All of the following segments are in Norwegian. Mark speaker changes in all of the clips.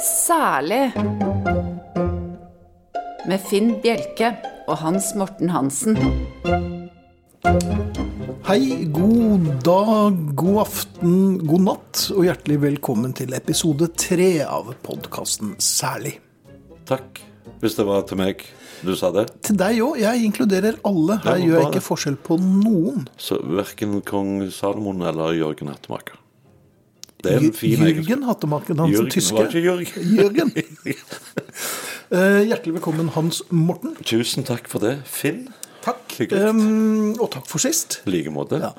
Speaker 1: Særlig med Finn Bjelke og Hans Morten Hansen.
Speaker 2: Hei, god dag, god aften, god natt, og hjertelig velkommen til episode tre av podkasten Særlig.
Speaker 3: Takk, hvis det var til meg du sa det.
Speaker 2: Til deg òg, jeg inkluderer alle. Her gjør jeg ikke forskjell på noen.
Speaker 3: Så verken kong Salomon eller Jørgen Hattemaker. Det er en fin
Speaker 2: Jørgen Hattemaken, han som tysker.
Speaker 3: var ikke Jørgen?
Speaker 2: Jørgen. Eh, hjertelig velkommen, Hans Morten.
Speaker 3: Tusen takk for det. Finn.
Speaker 2: Takk. Um, og takk for sist.
Speaker 3: I like måte.
Speaker 2: Ja.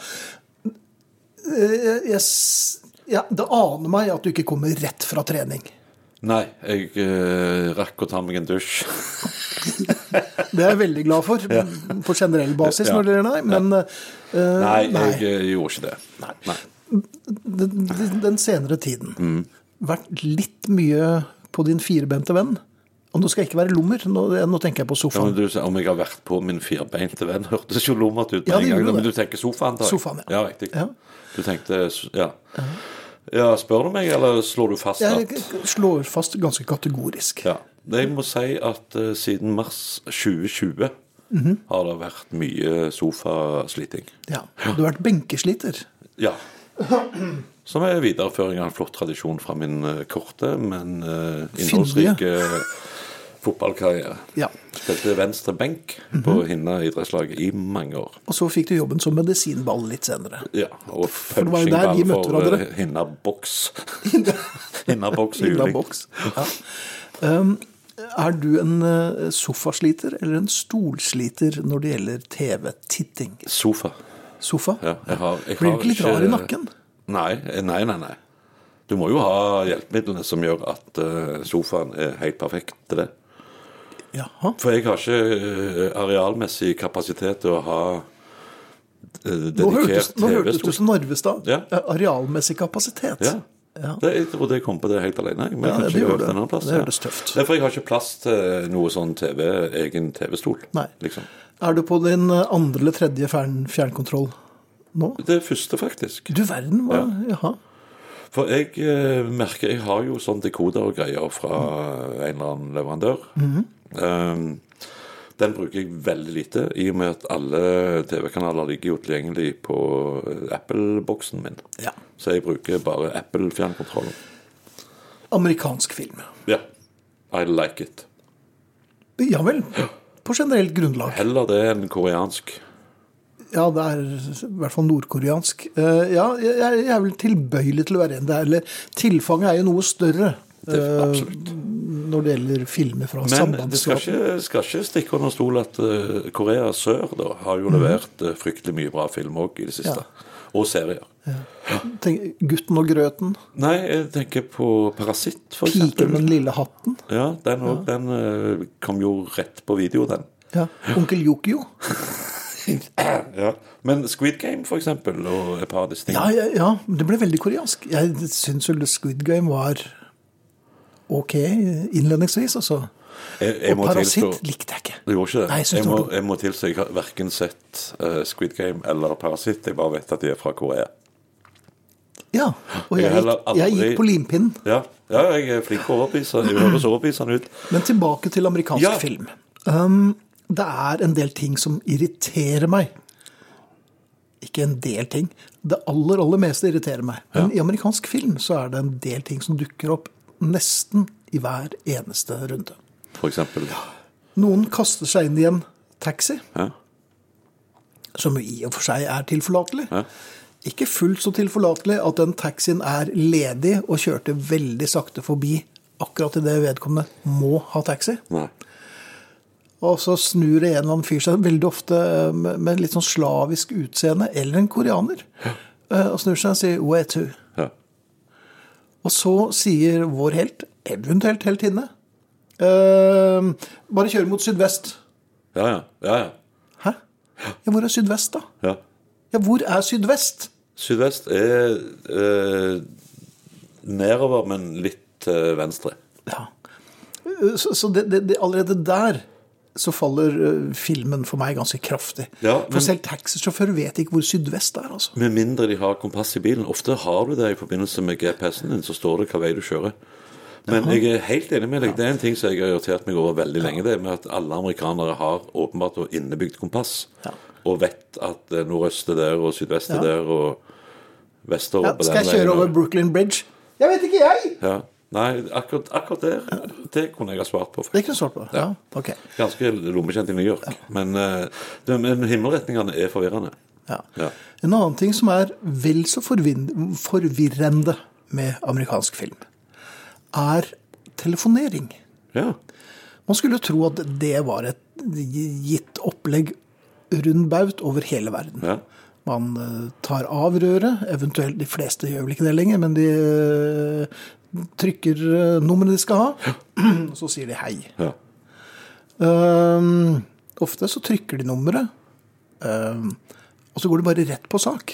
Speaker 2: Eh, jeg, ja, det aner meg at du ikke kommer rett fra trening.
Speaker 3: Nei, jeg uh, rakk å ta meg en dusj.
Speaker 2: Det er jeg veldig glad for, på generell basis
Speaker 3: Ja.
Speaker 2: når det gjelder deg, men uh,
Speaker 3: Nei,
Speaker 2: nei.
Speaker 3: jeg gjorde ikke det. Nei.
Speaker 2: den, den- senere tiden
Speaker 3: Mm.
Speaker 2: vært litt mye på din firbente venn. Og nå skal jeg ikke være lommer, nå, nå tenker jeg på
Speaker 3: Ja,
Speaker 2: sofaen.
Speaker 3: men du, om jeg har vært på min firbeinte venn, hørtes jo lommert ut med
Speaker 2: Ja,
Speaker 3: en gang. Men du tenker sofaen? da?
Speaker 2: Sofaen, ja.
Speaker 3: ja. riktig.
Speaker 2: Ja.
Speaker 3: Du tenkte Ja. ja. Spør du meg, eller slår du fast
Speaker 2: Jeg
Speaker 3: at
Speaker 2: slår fast ganske kategorisk.
Speaker 3: Ja. Jeg må si at uh, siden mars 2020
Speaker 2: Mhm.
Speaker 3: har det vært mye sofasliting.
Speaker 2: Ja. Du har vært benkesliter.
Speaker 3: Ja. Som er videreføring av en flott tradisjon fra min eh, korte, men uh, innholdsrike fotballkarriere.
Speaker 2: Ja.
Speaker 3: Spilte venstre benk
Speaker 2: Mhm.
Speaker 3: på Hinna idrettslag i mange år.
Speaker 2: Og så fikk du jobben som medisinball litt senere.
Speaker 3: Ja, og punchingball for
Speaker 2: hverandre.
Speaker 3: eh, Hinna boks. Hinna boks er
Speaker 2: boks. Ja. Um, er du en eh, sofasliter eller en stolsliter når det gjelder TV-titting?
Speaker 3: Sofa.
Speaker 2: Sofa?
Speaker 3: Ja, jeg har, jeg
Speaker 2: Blir du ikke litt rar i nakken?
Speaker 3: Nei, eh, nei, nei, nei. Du må jo ha hjelpemidlene som gjør at eh, sofaen er helt perfekt til det.
Speaker 2: Jaha.
Speaker 3: For jeg har ikke eh, arealmessig kapasitet til å ha eh,
Speaker 2: Nå hørtes, nå hørtes du
Speaker 3: TV-stol.
Speaker 2: som Narvestad.
Speaker 3: Ja.
Speaker 2: Arealmessig kapasitet.
Speaker 3: Ja.
Speaker 2: Ja.
Speaker 3: Det, jeg trodde jeg kom på det helt alene. Men
Speaker 2: Ja, det det.
Speaker 3: en plass.
Speaker 2: Det hørtes tøft.
Speaker 3: Derfor jeg har ikke plass til noe sånn TV, egen TV-stol. Liksom.
Speaker 2: Er du på din eh, andre eller tredje fjern, fjernkontroll nå?
Speaker 3: Det første, faktisk.
Speaker 2: Du verden, hva? Jaha.
Speaker 3: For jeg eh, merker Jeg har jo sånn dekoder og greier fra en eller annen leverandør. um, den bruker jeg veldig lite, i og med at alle TV-kanaler ligger jo tilgjengelig på eh, Apple-boksen min.
Speaker 2: Ja.
Speaker 3: Så jeg bruker bare Apple-fjernkontrollen.
Speaker 2: Amerikansk film.
Speaker 3: Ja. I like it.
Speaker 2: Ja vel. På generelt grunnlag.
Speaker 3: Heller det enn koreansk.
Speaker 2: Ja, det er i hvert fall nordkoreansk. Eh, ja, jeg, er vel tilbøyelig til å være en der. Eller tilfanget er jo noe større
Speaker 3: Det,
Speaker 2: eh,
Speaker 3: absolutt.
Speaker 2: når det gjelder filmer fra
Speaker 3: Men det skal ikke, skal ikke stikke under stol at eh, Korea sør da, har jo levert mm. fryktelig mye bra film òg i det siste. Og serier.
Speaker 2: Tenk, Gutten og grøten.
Speaker 3: Nei, jeg tenker på Parasitt, for
Speaker 2: Piken med den lille hatten.
Speaker 3: Ja, den ja. Den eh, kom jo rett på video, den.
Speaker 2: Ja. Onkel Yokio.
Speaker 3: Ja. Men Squid Game, for eksempel, og et par av disse
Speaker 2: Ja,
Speaker 3: tingene.
Speaker 2: ja, ja, ja. det ble veldig koreansk. Jeg syns vel Squid Game var ok innledningsvis, altså.
Speaker 3: Jeg, jeg
Speaker 2: Og Parasitt
Speaker 3: tilstå
Speaker 2: likte jeg ikke.
Speaker 3: Du gjorde ikke det?
Speaker 2: Nei, jeg
Speaker 3: jeg, må, jeg må tilstå jeg har verken sett uh, Squid Game eller Parasitt. Jeg bare vet at de er fra Korea.
Speaker 2: Ja, og
Speaker 3: Jeg
Speaker 2: gikk, jeg gikk på limpinnen.
Speaker 3: Ja, ja jeg er flink til å overbevise. Jeg høres overbevisende ut.
Speaker 2: Men tilbake til amerikansk
Speaker 3: Ja.
Speaker 2: film. Um, det er en del ting som irriterer meg. Ikke en del ting. Det aller, aller meste irriterer meg. Men i amerikansk film så er det en del ting som dukker opp nesten i hver eneste runde.
Speaker 3: Eksempel.
Speaker 2: Noen kaster seg inn i en taxi,
Speaker 3: Ja.
Speaker 2: som i og for seg er tilforlatelig.
Speaker 3: Ja.
Speaker 2: Ikke fullt så tilforlatelig at den taxien er ledig og kjørte veldig sakte forbi akkurat idet vedkommende må ha taxi.
Speaker 3: Nei.
Speaker 2: Og så snur det en eller annen fyr seg veldig ofte med, med litt sånn slavisk utseende, eller en koreaner, ja. og snur seg og sier 'where to'?
Speaker 3: Ja.
Speaker 2: Og så sier vår helt, eventuelt heltinne, eh, bare kjøre mot sydvest.
Speaker 3: Ja, ja. ja, ja.
Speaker 2: Hæ? Ja, hvor er sydvest, da?
Speaker 3: ja.
Speaker 2: Ja, hvor er sydvest?
Speaker 3: Sydvest er eh, nedover, men litt til venstre.
Speaker 2: Ja. Så, så det, det, det, allerede der så faller eh, filmen for meg ganske kraftig.
Speaker 3: Ja, men-
Speaker 2: For selv taxisjåfører vet ikke hvor sydvest er, altså.
Speaker 3: Med mindre de har kompass i bilen. Ofte har du det i forbindelse med GPS-en din, så står det hva vei du kjører. Men jeg er helt enig med deg. Det er en ting som jeg har irritert meg over veldig lenge. Det er med at alle amerikanere har åpenbart og innebygd kompass.
Speaker 2: Ja.
Speaker 3: Og vet at eh, nordøst er der, og sydvest er der, og vestover
Speaker 2: Ja,
Speaker 3: på
Speaker 2: skal jeg kjøre over Brooklyn Bridge? Jeg vet ikke, jeg!
Speaker 3: Ja. Nei, akkurat, akkurat der, det kunne jeg ha svart på.
Speaker 2: Det kunne svart på. Ja, ok.
Speaker 3: Ganske lommekjent i New York. Men, eh, men himmelretningene er forvirrende.
Speaker 2: Ja.
Speaker 3: Ja.
Speaker 2: En annen ting som er vel så forvirrende med amerikansk film, er telefonering.
Speaker 3: Ja.
Speaker 2: Man skulle tro at det var et gitt opplegg rundbaut over hele verden.
Speaker 3: ja.
Speaker 2: Man eh, tar av røret, eventuelt de fleste gjør vel ikke det lenger, men de eh, trykker eh, nummeret de skal ha, så sier de hei.
Speaker 3: ja.
Speaker 2: Um, ofte så trykker de nummeret, um, og så går de bare rett på sak.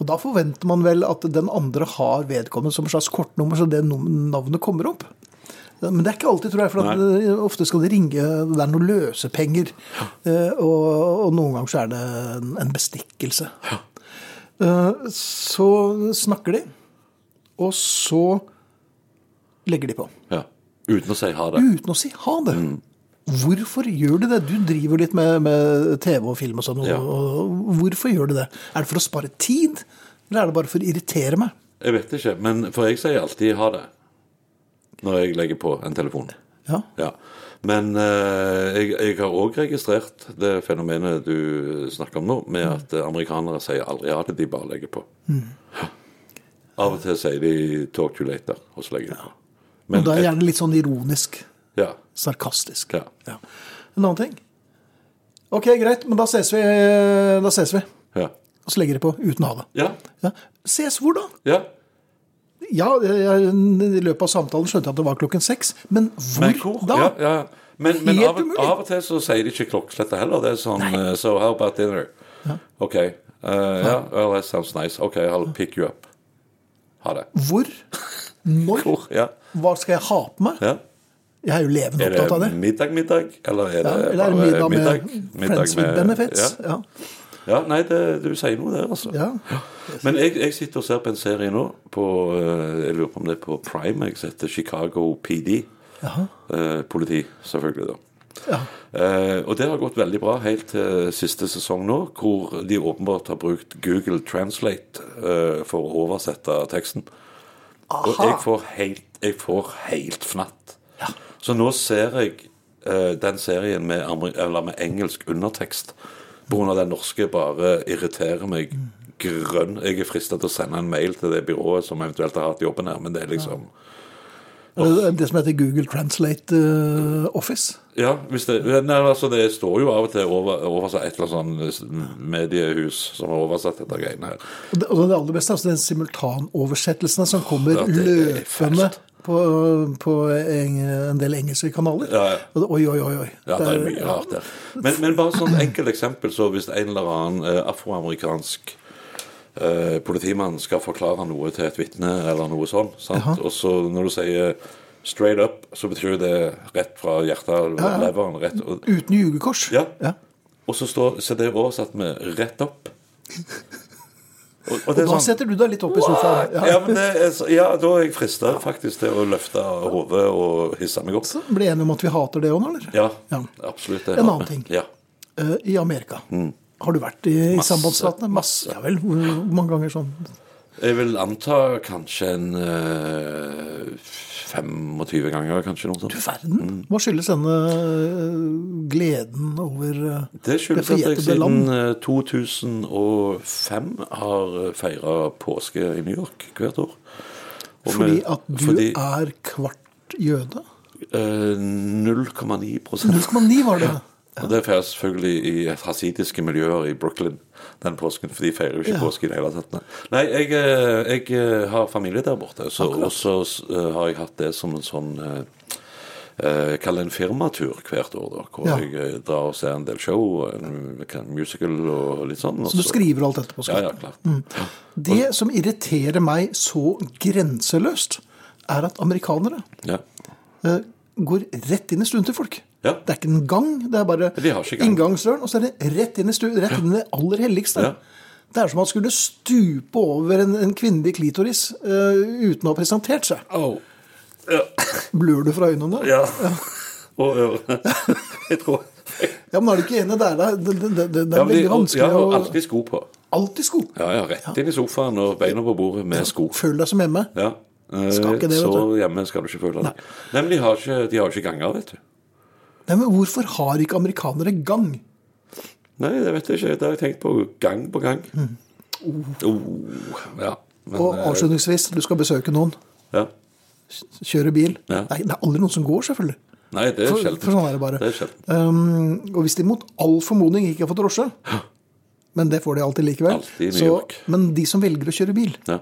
Speaker 2: Og da forventer man vel at den andre har vedkommende som et slags kortnummer, så det navnet kommer opp. Men det er ikke alltid, tror jeg, for det, ofte skal det ringe Det er noen løsepenger. Ja. Og, og noen ganger så er det en, bestikkelse. Ja. Så snakker de, og så legger de på.
Speaker 3: ja. Uten å si ha det.
Speaker 2: Uten å si ha det. Hvorfor gjør du det? Du driver litt med, med TV og film og sånn.
Speaker 3: Ja.
Speaker 2: Hvorfor gjør du det? Er det for å spare tid, eller er det bare for å irritere meg?
Speaker 3: Jeg vet ikke, men for jeg sier alltid ha det når jeg legger på en telefon.
Speaker 2: Ja.
Speaker 3: Ja. Men eh, jeg, jeg har òg registrert det fenomenet du snakker om nå, med at eh, amerikanere sier aldri ha det, de bare legger på. Ja. Av og til sier de 'talk to later', og så legger de på.
Speaker 2: Og da er det gjerne litt sånn ironisk,
Speaker 3: ja,
Speaker 2: sarkastisk.
Speaker 3: ja,
Speaker 2: Ja. En annen ting. Ok, greit, men da ses vi. Da ses vi.
Speaker 3: ja.
Speaker 2: Og så legger de på uten ha det.
Speaker 3: Ja,
Speaker 2: Ja. Ses hvor da?
Speaker 3: ja.
Speaker 2: Ja, jeg, I løpet av samtalen skjønte jeg at det var klokken seks. Men hvor,
Speaker 3: Men hvor?
Speaker 2: da?
Speaker 3: Ja, ja. Men, men av, av og til så sier de ikke klokkeslettet heller. Det er sånn uh, So how about dinner? OK. Uh, ja, well, that sounds nice. OK, I'll pick you up. Ha det.
Speaker 2: Hvor? Når?
Speaker 3: Hvor? Ja.
Speaker 2: Hva skal jeg ha på meg?
Speaker 3: ja.
Speaker 2: Jeg er jo levende
Speaker 3: Er
Speaker 2: opptatt av
Speaker 3: det middag, middag? Eller er det
Speaker 2: Ja, eller er det
Speaker 3: bare
Speaker 2: middag med
Speaker 3: middag?
Speaker 2: Friends with Benefits?
Speaker 3: Ja.
Speaker 2: Ja.
Speaker 3: ja, nei, det, du sier noe der, altså.
Speaker 2: Ja.
Speaker 3: Men jeg, jeg sitter og ser på en serie nå, på, eh, jeg lurer på om det er på Prime, jeg, heter Chicago PD. Eh, politi, selvfølgelig, da.
Speaker 2: Ja.
Speaker 3: Eh, og det har gått veldig bra helt til siste sesong nå, hvor de åpenbart har brukt Google Translate eh, for å oversette teksten. Aha. Og jeg får helt, jeg får helt fnatt. Så nå ser jeg uh, den serien med, med engelsk undertekst. Pga. den norske bare irriterer meg grønn. Jeg er frista til å sende en mail til det byrået som eventuelt har hatt jobben her, men det er liksom
Speaker 2: Det det som heter Google Translate uh, Office.
Speaker 3: Ja, hvis det, nei, altså det står jo av og til over, oversatt et eller annet sånn mediehus som har oversatt dette greiene her.
Speaker 2: Og det, og det aller beste er altså den simultanoversettelsen som kommer
Speaker 3: Ja,
Speaker 2: løpende
Speaker 3: fælt.
Speaker 2: På, på en, en del engelske kanaler.
Speaker 3: Ja, ja.
Speaker 2: Oi, oi, oi. oi.
Speaker 3: Ja, det er mye rart der. Men, men bare sånn enkelt eksempel, så hvis en eller annen eh, afroamerikansk eh, politimann skal forklare noe til et vitne eller noe sånt, sant? og så når du sier straight up, så betyr det rett fra hjertet,
Speaker 2: ja.
Speaker 3: leveren, rett og,
Speaker 2: Uten jugekors.
Speaker 3: Ja.
Speaker 2: Ja.
Speaker 3: og så, står, så det er oversatt med rett opp. Og, og
Speaker 2: Og da
Speaker 3: sånn
Speaker 2: setter du deg litt opp i sofaen.
Speaker 3: ja, men det ja, da er jeg frista faktisk til å løfte hodet og hisse meg opp.
Speaker 2: Så ble enige om at vi hater det òg, eller?
Speaker 3: Ja,
Speaker 2: Ja.
Speaker 3: absolutt. det
Speaker 2: En annen ting.
Speaker 3: Ja.
Speaker 2: Uh, I Amerika. Har du vært i, i
Speaker 3: Mm.
Speaker 2: Sambandsstatene? Masse. Ja vel. Hvor mange ganger sånn?
Speaker 3: Jeg vil anta kanskje en eh, 25 ganger, kanskje noe sånt.
Speaker 2: Du verden. Hva skyldes denne eh, gleden over eh,
Speaker 3: Det skyldes at jeg siden eh, 2005 har feira påske i New York hvert år. Og
Speaker 2: Fordi
Speaker 3: med-
Speaker 2: at du
Speaker 3: fordi,
Speaker 2: er kvart jøde?
Speaker 3: eh, 0,9
Speaker 2: 0,9 var det.
Speaker 3: Og det feires selvfølgelig i hasidiske miljøer i Brooklyn den påsken, for de feirer jo ikke
Speaker 2: Ja.
Speaker 3: påske i det hele tatt. nei. Jeg, eh, jeg eh, har familie der borte, så, og så eh, har jeg hatt det som en sånn jeg kaller det en firmatur hvert år, da, hvor
Speaker 2: Ja.
Speaker 3: jeg drar og ser en del show, en musical og litt sånn.
Speaker 2: Så du skriver alt dette på
Speaker 3: Ja, ja,
Speaker 2: klart.
Speaker 3: klart.
Speaker 2: Det som irriterer meg så grenseløst, er at amerikanere
Speaker 3: Ja.
Speaker 2: går rett inn i stuen til folk.
Speaker 3: Ja.
Speaker 2: Det er ikke en gang, det er bare
Speaker 3: De har
Speaker 2: inngangsdøren, og så er det rett inn i stuen, rett inn i det aller helligste.
Speaker 3: Ja.
Speaker 2: Det er som om man skulle stupe over en, en kvinnelig klitoris uh, uten å ha presentert seg.
Speaker 3: Oh. Ja.
Speaker 2: Blør du fra øynene?
Speaker 3: ja. Og ørene. Jeg tror
Speaker 2: Ja, men er du ikke enig der? Det, det, det, det er
Speaker 3: ja,
Speaker 2: veldig
Speaker 3: de-
Speaker 2: vanskelig
Speaker 3: ja,
Speaker 2: å
Speaker 3: alltid sko på.
Speaker 2: Alltid sko.
Speaker 3: Ja, ja, rett inn i sofaen og beina på bordet med sko.
Speaker 2: Føl deg som hjemme.
Speaker 3: Ja. Eh,
Speaker 2: Skal ikke det, vet
Speaker 3: så hjemme skal du ikke føle deg. Nei, men de har ikke, de har ikke ganger, vet du.
Speaker 2: Nei, men Hvorfor har ikke amerikanere gang?
Speaker 3: Nei, det vet jeg ikke. Det har jeg tenkt på gang på gang. Oh, ja. Men,
Speaker 2: Og
Speaker 3: eh,
Speaker 2: avslutningsvis, du skal besøke noen.
Speaker 3: ja.
Speaker 2: Kjøre bil.
Speaker 3: Ja.
Speaker 2: Nei, det er aldri noen som går, selvfølgelig.
Speaker 3: Nei, det er sjelden.
Speaker 2: for sånn er det bare.
Speaker 3: Det er.
Speaker 2: Um, og hvis de mot all formodning ikke har fått drosje, men det får de alltid likevel
Speaker 3: Altid i New
Speaker 2: så,
Speaker 3: York.
Speaker 2: Men de som velger å kjøre bil,
Speaker 3: Ja.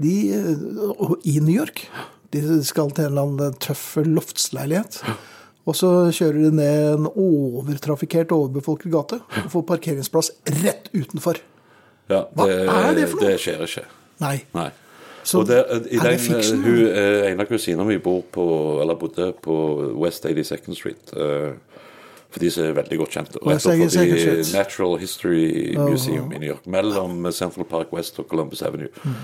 Speaker 2: de, eh, og i New York De skal til en eller annen tøff loftsleilighet. Og så kjører de ned en overtrafikkert, overbefolket gate og får parkeringsplass rett utenfor.
Speaker 3: ja
Speaker 2: Hva
Speaker 3: det,
Speaker 2: er det for noe?
Speaker 3: Det skjer ikke.
Speaker 2: Nei.
Speaker 3: Nei.
Speaker 2: Så
Speaker 3: og det, i den,
Speaker 2: fiksjon?
Speaker 3: hun, eh, En av kusinene mi bor på, eller bodde på West 82nd Street. eh, For de som er veldig godt kjent. Rett
Speaker 2: 82nd Street.
Speaker 3: Natural History Museum i New York. Mellom Central Park West og Columbus Avenue.
Speaker 2: Mm.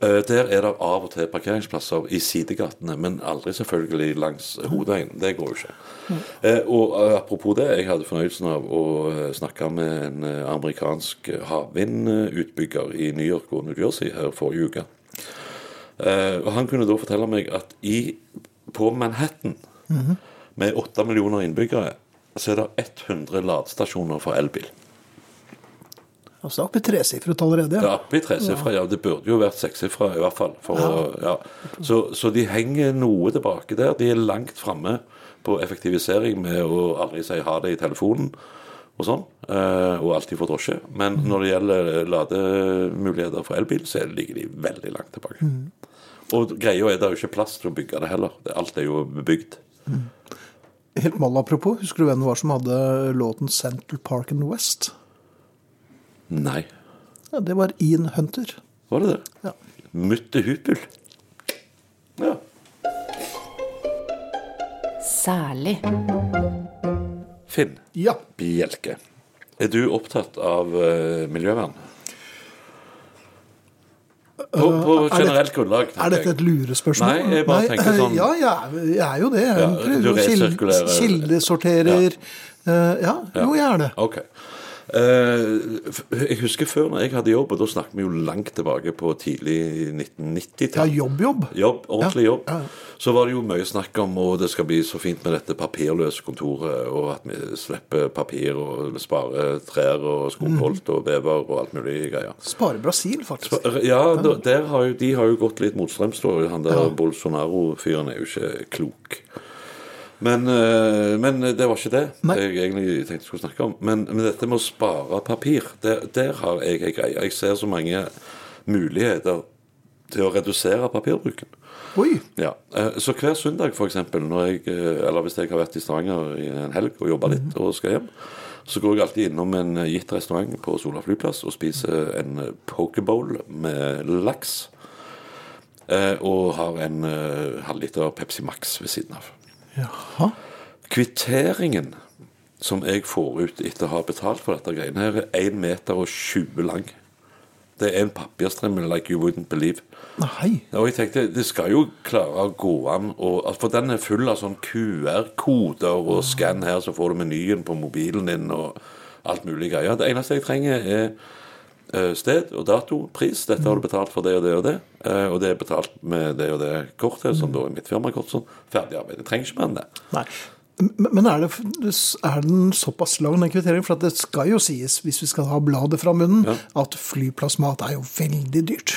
Speaker 3: Eh, Der er det av og til parkeringsplasser i sidegatene, men aldri selvfølgelig langs hovedveien. Det går jo ikke. Eh, og eh, apropos det, jeg hadde fornøyelsen av å snakke med en amerikansk havvindutbygger i New York og New Jersey her forrige uke. Og Han kunne da fortelle meg at i, på Manhattan, med åtte millioner innbyggere, så er det 100 ladestasjoner for elbil.
Speaker 2: Altså, oppe i tresifret allerede. Ja.
Speaker 3: i tresifra, ja. Det burde jo vært sekssifra i hvert fall. For, å- ja. Så, så de henger noe tilbake der. De er langt framme på effektivisering med å aldri si ha det i telefonen og sånn, eh, og alltid få drosje. Men når det gjelder lademuligheter for elbil, så ligger de veldig langt tilbake. Og greia er det er jo ikke plass til å bygge det heller. Alt er jo bebygd.
Speaker 2: Helt mal apropos, husker du hvem det var som hadde låten 'Central Park and West'?
Speaker 3: Nei.
Speaker 2: Ja, det var Ian Hunter.
Speaker 3: Var det det?
Speaker 2: Ja.
Speaker 3: Mutte Hupel. Ja.
Speaker 1: Særlig.
Speaker 3: Finn.
Speaker 2: Ja.
Speaker 3: Bjelke. Er du opptatt av uh, miljøvern? På, på
Speaker 2: er
Speaker 3: generelt grunnlag.
Speaker 2: Er dette et lurespørsmål?
Speaker 3: Nei, jeg bare tenker sånn-
Speaker 2: Ja, jeg er, jeg er jo det. Jeg
Speaker 3: Ja, du resirkulerer-
Speaker 2: kildesorterer. Eh, Ja, jo, jeg er det.
Speaker 3: Ok. Eh, jeg husker før når jeg hadde jobb, og da snakker vi jo langt tilbake på tidlig
Speaker 2: Ja,
Speaker 3: 1990-tall.
Speaker 2: jobb-jobb.
Speaker 3: Jobb, ordentlig
Speaker 2: Ja,
Speaker 3: jobb.
Speaker 2: ja, ja.
Speaker 3: Så var det jo mye snakk om og det skal bli så fint med dette papirløse kontoret, og at vi slipper papir og sparer trær og skogholt og bever og alt mulig greier.
Speaker 2: Sparer Brasil, faktisk.
Speaker 3: Ja, da, der har jo, de har jo gått litt motstrøms. da. Han der Bolsonaro-fyren er jo ikke klok. Men, eh, men det var ikke det
Speaker 2: Nei.
Speaker 3: jeg egentlig tenkte jeg skulle snakke om. Men, men dette med å spare papir, der, der har jeg ei greie. Jeg ser så mange muligheter til å redusere papirbruken.
Speaker 2: Oi.
Speaker 3: Ja, eh, Så hver søndag, jeg, eh, eller hvis jeg har vært i Stavanger i en helg og jobba litt og skal hjem, så går jeg alltid innom en gitt restaurant på Sola flyplass og spiser en pokebowl med laks. Og har en halvliter Pepsi Max ved siden av.
Speaker 2: Jaha.
Speaker 3: Kvitteringen som jeg får ut etter å ha betalt for dette greiene her, er 1 meter og 20 lang. Det er en papirstrimmel like you wouldn't believe.
Speaker 2: Nei.
Speaker 3: Og jeg tenkte, det skal jo klare å gå an og, For den er full av sånn QR-koder og skann her, så får du menyen på mobilen din og alt mulig greier. Det eneste jeg trenger, er sted og dato, pris. Dette har du betalt for det og det og det. eh, Og det er betalt med det og det kortet, som da er mitt firmakort. Sånn. Ferdig arbeid. Det trenger ikke mer enn det.
Speaker 2: Nei. Men er, det, er den såpass lang, den kvitteringen? For at det skal jo sies, hvis vi skal ha bladet fra munnen, at flyplassmat er jo veldig dyrt.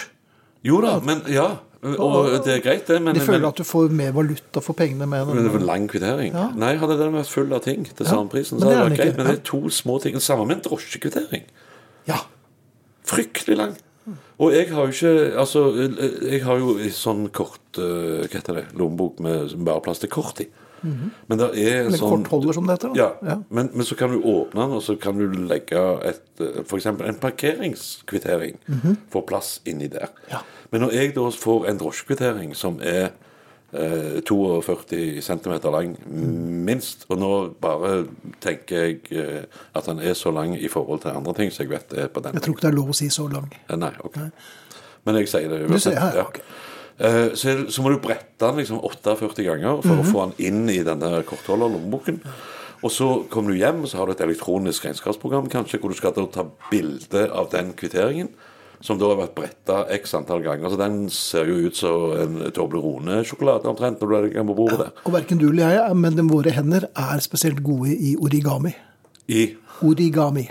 Speaker 3: Jo da, men ja. Og det er greit, det. Men,
Speaker 2: De føler
Speaker 3: men,
Speaker 2: at du får mer valuta for pengene med
Speaker 3: men det var lang kvittering.
Speaker 2: Ja.
Speaker 3: Nei, hadde den vært full av ting til samme prisen, så hadde det vært greit. Men det er to små ting. Samme med en drosjekvittering.
Speaker 2: Ja.
Speaker 3: Fryktelig lang. Og jeg har jo ikke Altså, jeg har jo en sånn kort eh, Hva heter det? Lommebok med bare plass til kort i. Men det er
Speaker 2: Eller
Speaker 3: sånn
Speaker 2: kortholder, som det heter.
Speaker 3: Ja,
Speaker 2: Ja.
Speaker 3: Men, men så kan du åpne den, og så kan du legge et f.eks. for eksempel en parkeringskvittering. Få plass inni der.
Speaker 2: Ja.
Speaker 3: Men når jeg da får en drosjekvittering som er eh, 42 cm lang, minst, og nå bare tenker jeg eh, at han er så lang i forhold til andre ting, så jeg vet er på den
Speaker 2: Jeg tror ikke det er lov å si så lang.
Speaker 3: Eh, Nei, ok. Men jeg sier det
Speaker 2: Du sier, ja,
Speaker 3: uansett.
Speaker 2: ja, ok.
Speaker 3: Eh, så, så må du brette den liksom 48 ganger for å få den inn i denne kortholderlommeboken. Og så kommer du hjem, og så har du et elektronisk regnskapsprogram kanskje, hvor du skal ta bilde av den kvitteringen, som da har vært bretta x antall ganger. Så den ser jo ut som en Toblerone-sjokolade omtrent når du legger på bordet der.
Speaker 2: Og verken du eller jeg, men de våre hender, er spesielt gode i origami.
Speaker 3: I
Speaker 2: Origami.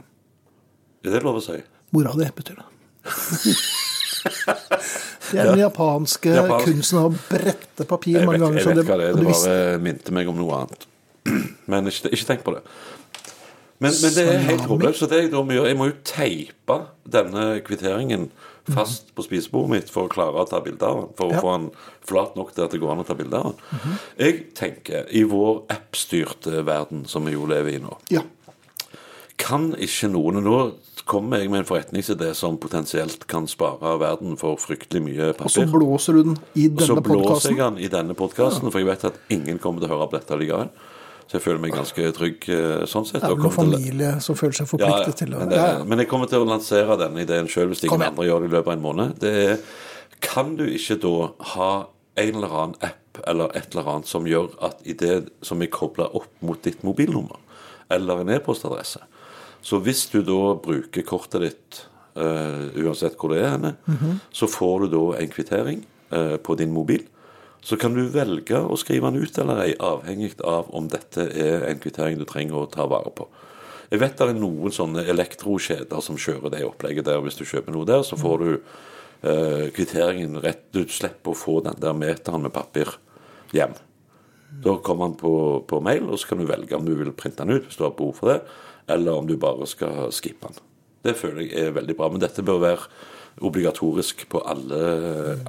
Speaker 3: Er det lov å si?
Speaker 2: Mora di, betyr det. Det er den japanske
Speaker 3: Japansk.
Speaker 2: kunsten å brette papir mange ganger.
Speaker 3: jeg
Speaker 2: så
Speaker 3: vet hva det er. Det bare minte meg om noe annet. Men ikke, ikke tenk på det. Men, men det er helt håpløst. Så det jeg da må gjøre Jeg må jo teipe denne kvitteringen fast på spisebordet mitt for å klare å ta bilde av den. For
Speaker 2: Ja.
Speaker 3: å få den flat nok til at det går an å ta bilde av den. Jeg tenker, i vår appstyrte verden som vi jo lever i nå
Speaker 2: Ja.
Speaker 3: kan ikke noen Nå kommer jeg med en forretningsidé som potensielt kan spare verden for fryktelig mye
Speaker 2: Og så blåser du den i denne
Speaker 3: Og så
Speaker 2: blåser
Speaker 3: blåser jeg den i denne podkasten, for jeg vet at ingen kommer til å høre på dette likevel. Så jeg føler meg ganske trygg eh, sånn sett.
Speaker 2: Det er vel
Speaker 3: kommer til-
Speaker 2: familie som føler seg
Speaker 3: ja, ja,
Speaker 2: til å
Speaker 3: men, det, men jeg kommer til å lansere denne ideen sjøl hvis ingen andre gjør det i løpet av en måned. Det er Kan du ikke da ha en eller annen app eller et eller annet som gjør at i det som er kobla opp mot ditt mobilnummer eller en e-postadresse Så hvis du da bruker kortet ditt uh, uansett hvor det er henne,
Speaker 2: Mhm.
Speaker 3: så får du da en kvittering uh, på din mobil. Så kan du velge å skrive den ut eller ei, avhengig av om dette er en kvittering du trenger å ta vare på. Jeg vet det er noen sånne elektrokjeder som kjører det opplegget der. Hvis du kjøper noe der, så får du eh, kvitteringen rett Du slipper å få den der meteren med papir hjem. Da kommer den på, på mail, og så kan du velge om du vil printe den ut hvis du har behov for det, eller om du bare skal skippe den. Det føler jeg er veldig bra. Men dette bør være obligatorisk på alle,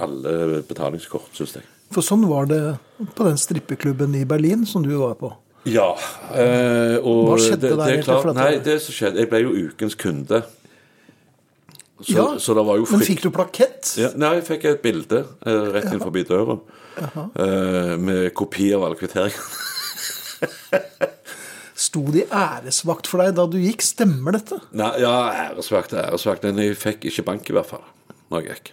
Speaker 3: alle betalingskort, syns jeg.
Speaker 2: For sånn var det på den strippeklubben i Berlin som du var på.
Speaker 3: Ja. Eh, og
Speaker 2: Hva skjedde
Speaker 3: det,
Speaker 2: der
Speaker 3: det er klart, Nei,
Speaker 2: det-
Speaker 3: det som skjedde Jeg ble jo ukens kunde. Så,
Speaker 2: Ja,
Speaker 3: så det var jo
Speaker 2: Men fikk du plakett?
Speaker 3: ja, Nei, jeg fikk et bilde eh, rett inn forbi døra eh, med kopi av alle kvitteringene.
Speaker 2: Sto de æresvakt for deg da du gikk? Stemmer dette?
Speaker 3: Nei, ja, æresvakt, æresvakt. Men jeg fikk ikke bank, i hvert fall, når jeg gikk.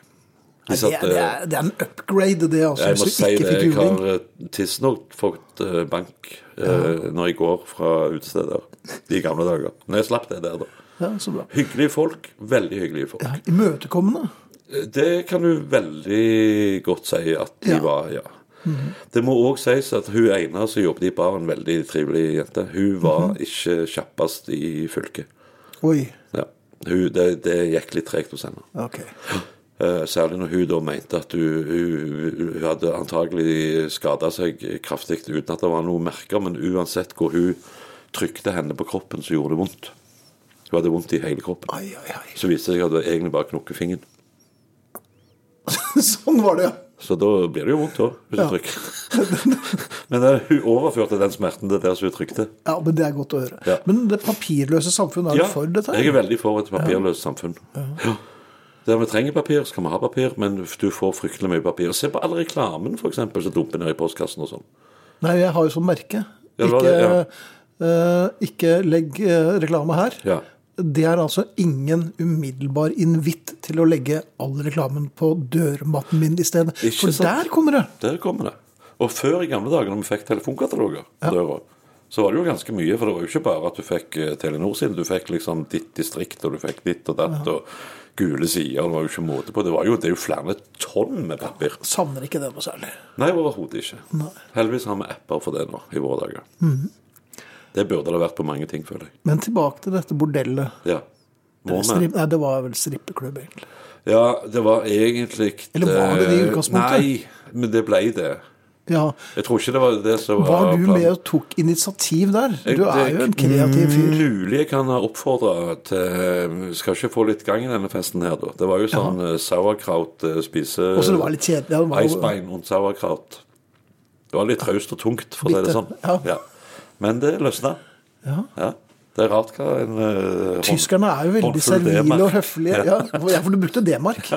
Speaker 2: Det, er, det,
Speaker 3: eh,
Speaker 2: er, det er en upgrade, det, altså.
Speaker 3: jeg må si det, jeg har eh, tidsnok fått eh, bank ja. når jeg går fra utesteder i gamle dager. Når jeg slapp det der, da.
Speaker 2: Ja, så bra.
Speaker 3: Hyggelige folk. Veldig hyggelige folk.
Speaker 2: Ja, Imøtekommende.
Speaker 3: Det kan du veldig godt si at de
Speaker 2: Ja.
Speaker 3: var, ja. Det må òg sies at hun ene som jobbet i baren, veldig trivelig jente, hun var ikke kjappest i fylket.
Speaker 2: Oi.
Speaker 3: Ja. Hun, det, det gikk litt tregt hos henne.
Speaker 2: Ok.
Speaker 3: Eh, særlig når hun da mente at hun, hun, hun hadde antagelig skada seg kraftig uten at det var noe merker, men uansett hvor hun trykte henne på kroppen, så gjorde det vondt. Hun hadde vondt i hele kroppen.
Speaker 2: Ai, ai, ai.
Speaker 3: Så viste det seg at det egentlig bare knokkefingeren.
Speaker 2: sånn var det, ja.
Speaker 3: Så da blir det jo vondt òg, hvis
Speaker 2: Ja.
Speaker 3: du trykker. Men hun overførte den smerten til der som hun trykte.
Speaker 2: Ja, men Det er godt å høre.
Speaker 3: Ja.
Speaker 2: Men det papirløse samfunn, er
Speaker 3: Ja,
Speaker 2: du for dette? Ja,
Speaker 3: jeg er veldig for et papirløst samfunn. Ja. Der vi trenger papir, så kan vi ha papir, men du får fryktelig mye papir. Se på all reklamen, f.eks., som dumper ned i postkassen og sånn.
Speaker 2: Nei, jeg har jo sånn merke.
Speaker 3: Ja,
Speaker 2: Ikke,
Speaker 3: det,
Speaker 2: uh, ikke legg uh, reklame her.
Speaker 3: Ja.
Speaker 2: Det er altså ingen umiddelbar invitt til å legge all reklamen på dørmatten min i stedet.
Speaker 3: Ikke
Speaker 2: For
Speaker 3: sant?
Speaker 2: der kommer det!
Speaker 3: Der kommer det. Og før i gamle dager, når vi fikk telefonkataloger på døra, så var det jo ganske mye. For det var jo ikke bare at du fikk eh, Telenor sin, du fikk liksom ditt distrikt, og du fikk ditt og datt, og gule sider. Det var jo ikke måte på. Det, var jo, det er jo flere tonn med papir.
Speaker 2: Savner ikke det noe særlig.
Speaker 3: Nei, overhodet ikke. Heldigvis har vi apper for det nå i våre dager. Det burde det vært på mange ting, føler jeg.
Speaker 2: Men tilbake til dette bordellet.
Speaker 3: Ja.
Speaker 2: Strip, nei, det var vel strippeklubb, egentlig.
Speaker 3: Ja, det var egentlig
Speaker 2: Eller var det det i
Speaker 3: eh,
Speaker 2: utgangspunktet?
Speaker 3: Nei, men det ble det.
Speaker 2: Ja.
Speaker 3: Jeg tror ikke det var det som var
Speaker 2: Var du
Speaker 3: planen.
Speaker 2: med og tok initiativ der? Du er jo en kreativ fyr.
Speaker 3: Mulig jeg kan ha oppfordra til Skal ikke få litt gang i denne festen her, da. Det var jo sånn ja. sauerkraut eh, spise
Speaker 2: Og så det var litt kjedelig. Ja, var
Speaker 3: Eisbein og sauerkraut. Det var litt traust og tungt, for å si det sånn.
Speaker 2: ja.
Speaker 3: Men det løsna.
Speaker 2: Ja.
Speaker 3: Ja. Det er rart hva en uh,
Speaker 2: Tyskerne er jo veldig servile og høflige. Ja, ja, for du brukte D-mark.